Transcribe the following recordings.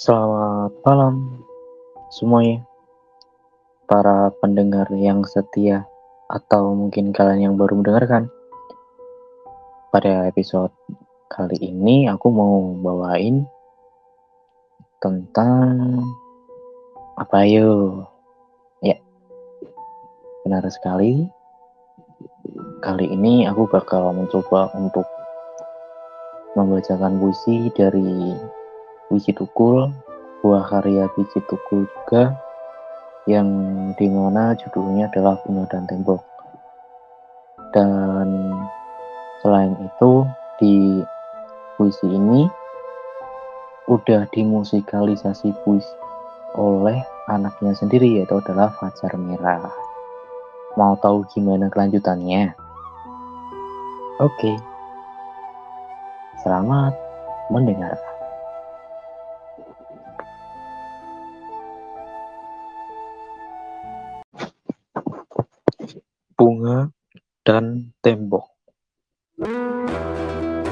Selamat malam semuanya, para pendengar yang setia atau mungkin kalian yang baru mendengarkan. Pada episode kali ini aku mau bawain tentang apa yo? Ya, benar sekali. Kali ini aku bakal mencoba untuk membacakan puisi dari Wiji Tukul, buah karya Wiji Tukul juga yang di mana judulnya adalah Bunga dan Tembok. Dan selain itu di puisi ini udah dimusikalisasi puisi oleh anaknya sendiri yaitu adalah Fajar Merah. Mau tahu gimana kelanjutannya? Oke. Selamat mendengarkan. Bunga dan Tembok.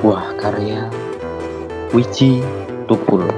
Buah karya Wiji Tukul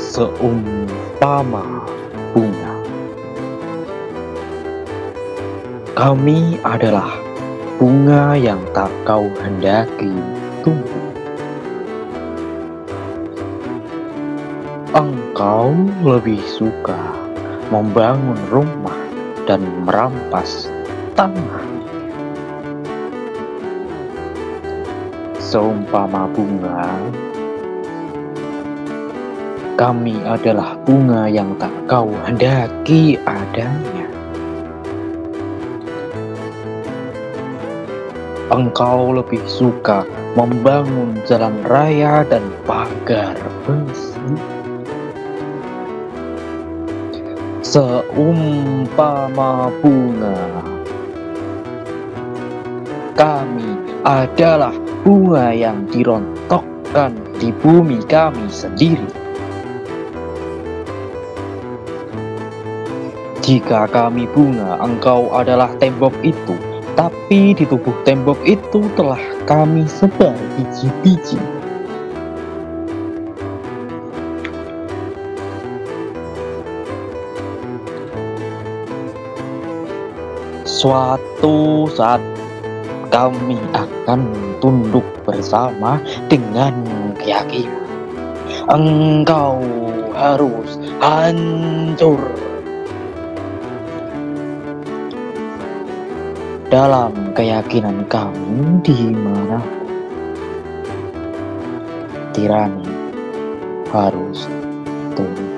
Seumpama bunga. Kami adalah bunga yang tak kau hendaki tumbuh. Engkau lebih suka membangun rumah dan merampas tanah. Seumpama bunga, kami adalah bunga yang tak kau hendaki adanya. Engkau lebih suka membangun jalan raya dan pagar besi. Seumpama bunga, kami adalah bunga yang dirontokkan di bumi kami sendiri. Jika kami bunga, engkau adalah tembok itu tapi di tubuh tembok itu telah kami sebar biji-biji. Suatu saat kami akan tunduk bersama dengan keyakinan. Engkau harus hancur dalam keyakinan kami di mana tirani harus tumbang.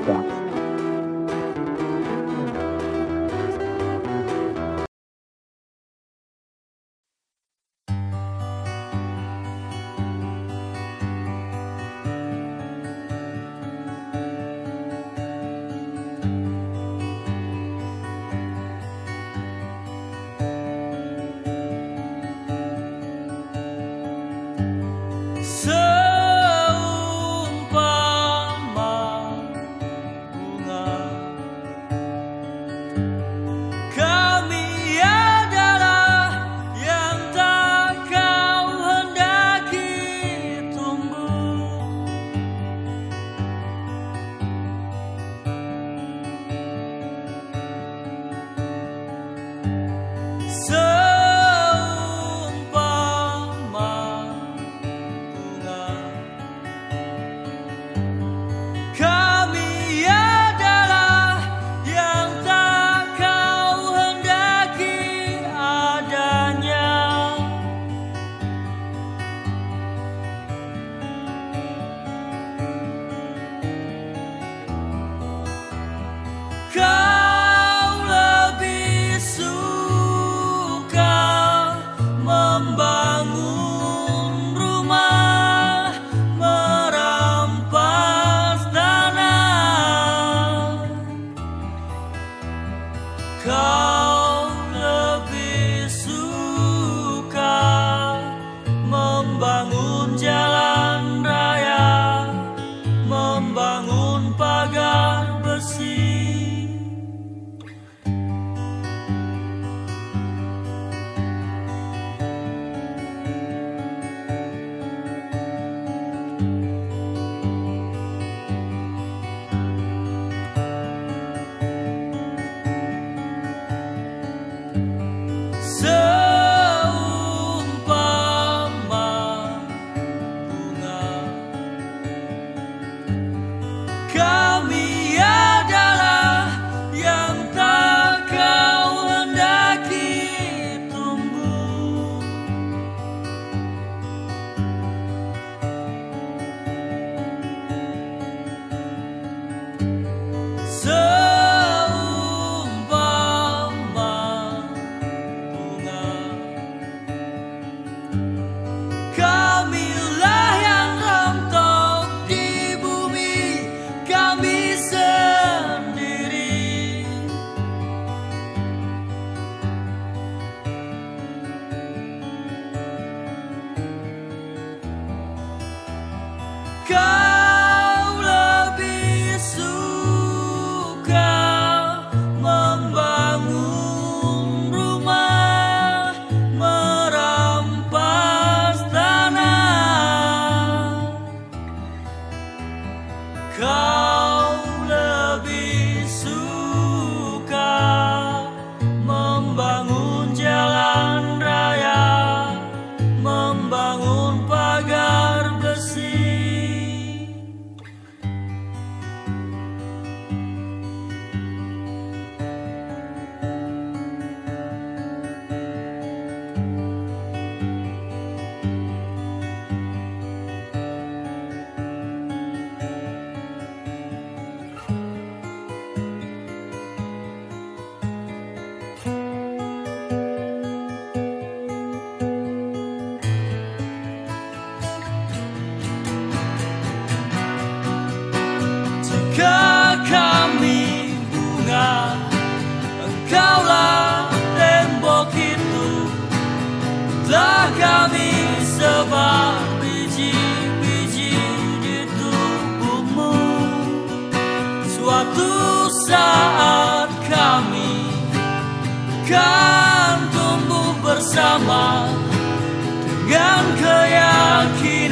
Dengan keyakinan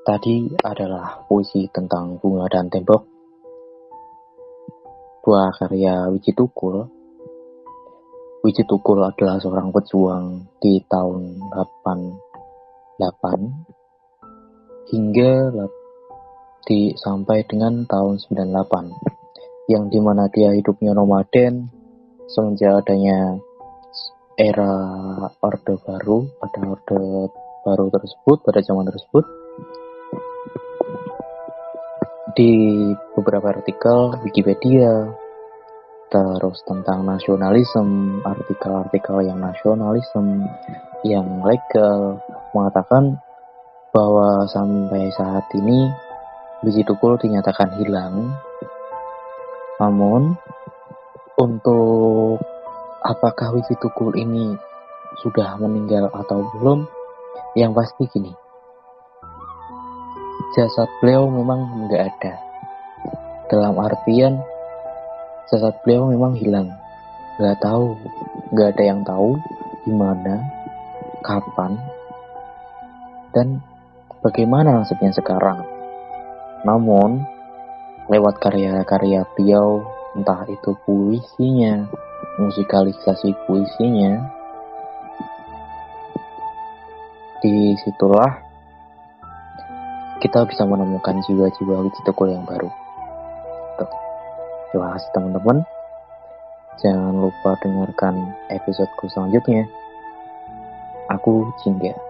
Tadi adalah puisi tentang bunga dan tembok. Buah karya Wiji Tukul. Wiji Tukul adalah seorang pejuang di tahun 88 hingga di sampai dengan tahun 98 yang di mana dia hidupnya nomaden semenjak adanya era orde baru pada orde baru tersebut pada zaman tersebut di beberapa artikel Wikipedia terus tentang nasionalisme artikel-artikel yang nasionalisme yang legal mengatakan bahwa sampai saat ini biji tukul dinyatakan hilang. Namun untuk apakah biji tukul ini sudah meninggal atau belum? Yang pasti gini jasad beliau memang nggak ada. Dalam artian jasad beliau memang hilang. Nggak tahu, nggak ada yang tahu di mana, kapan, dan bagaimana nasibnya sekarang. Namun, lewat karya-karya beliau, entah itu puisinya, musikalisasi puisinya, di situlah kita bisa menemukan jiwa-jiwa wiji tukul yang baru. Tuh. Terima kasih teman-teman. Jangan lupa dengarkan episodeku selanjutnya. Aku Jingga.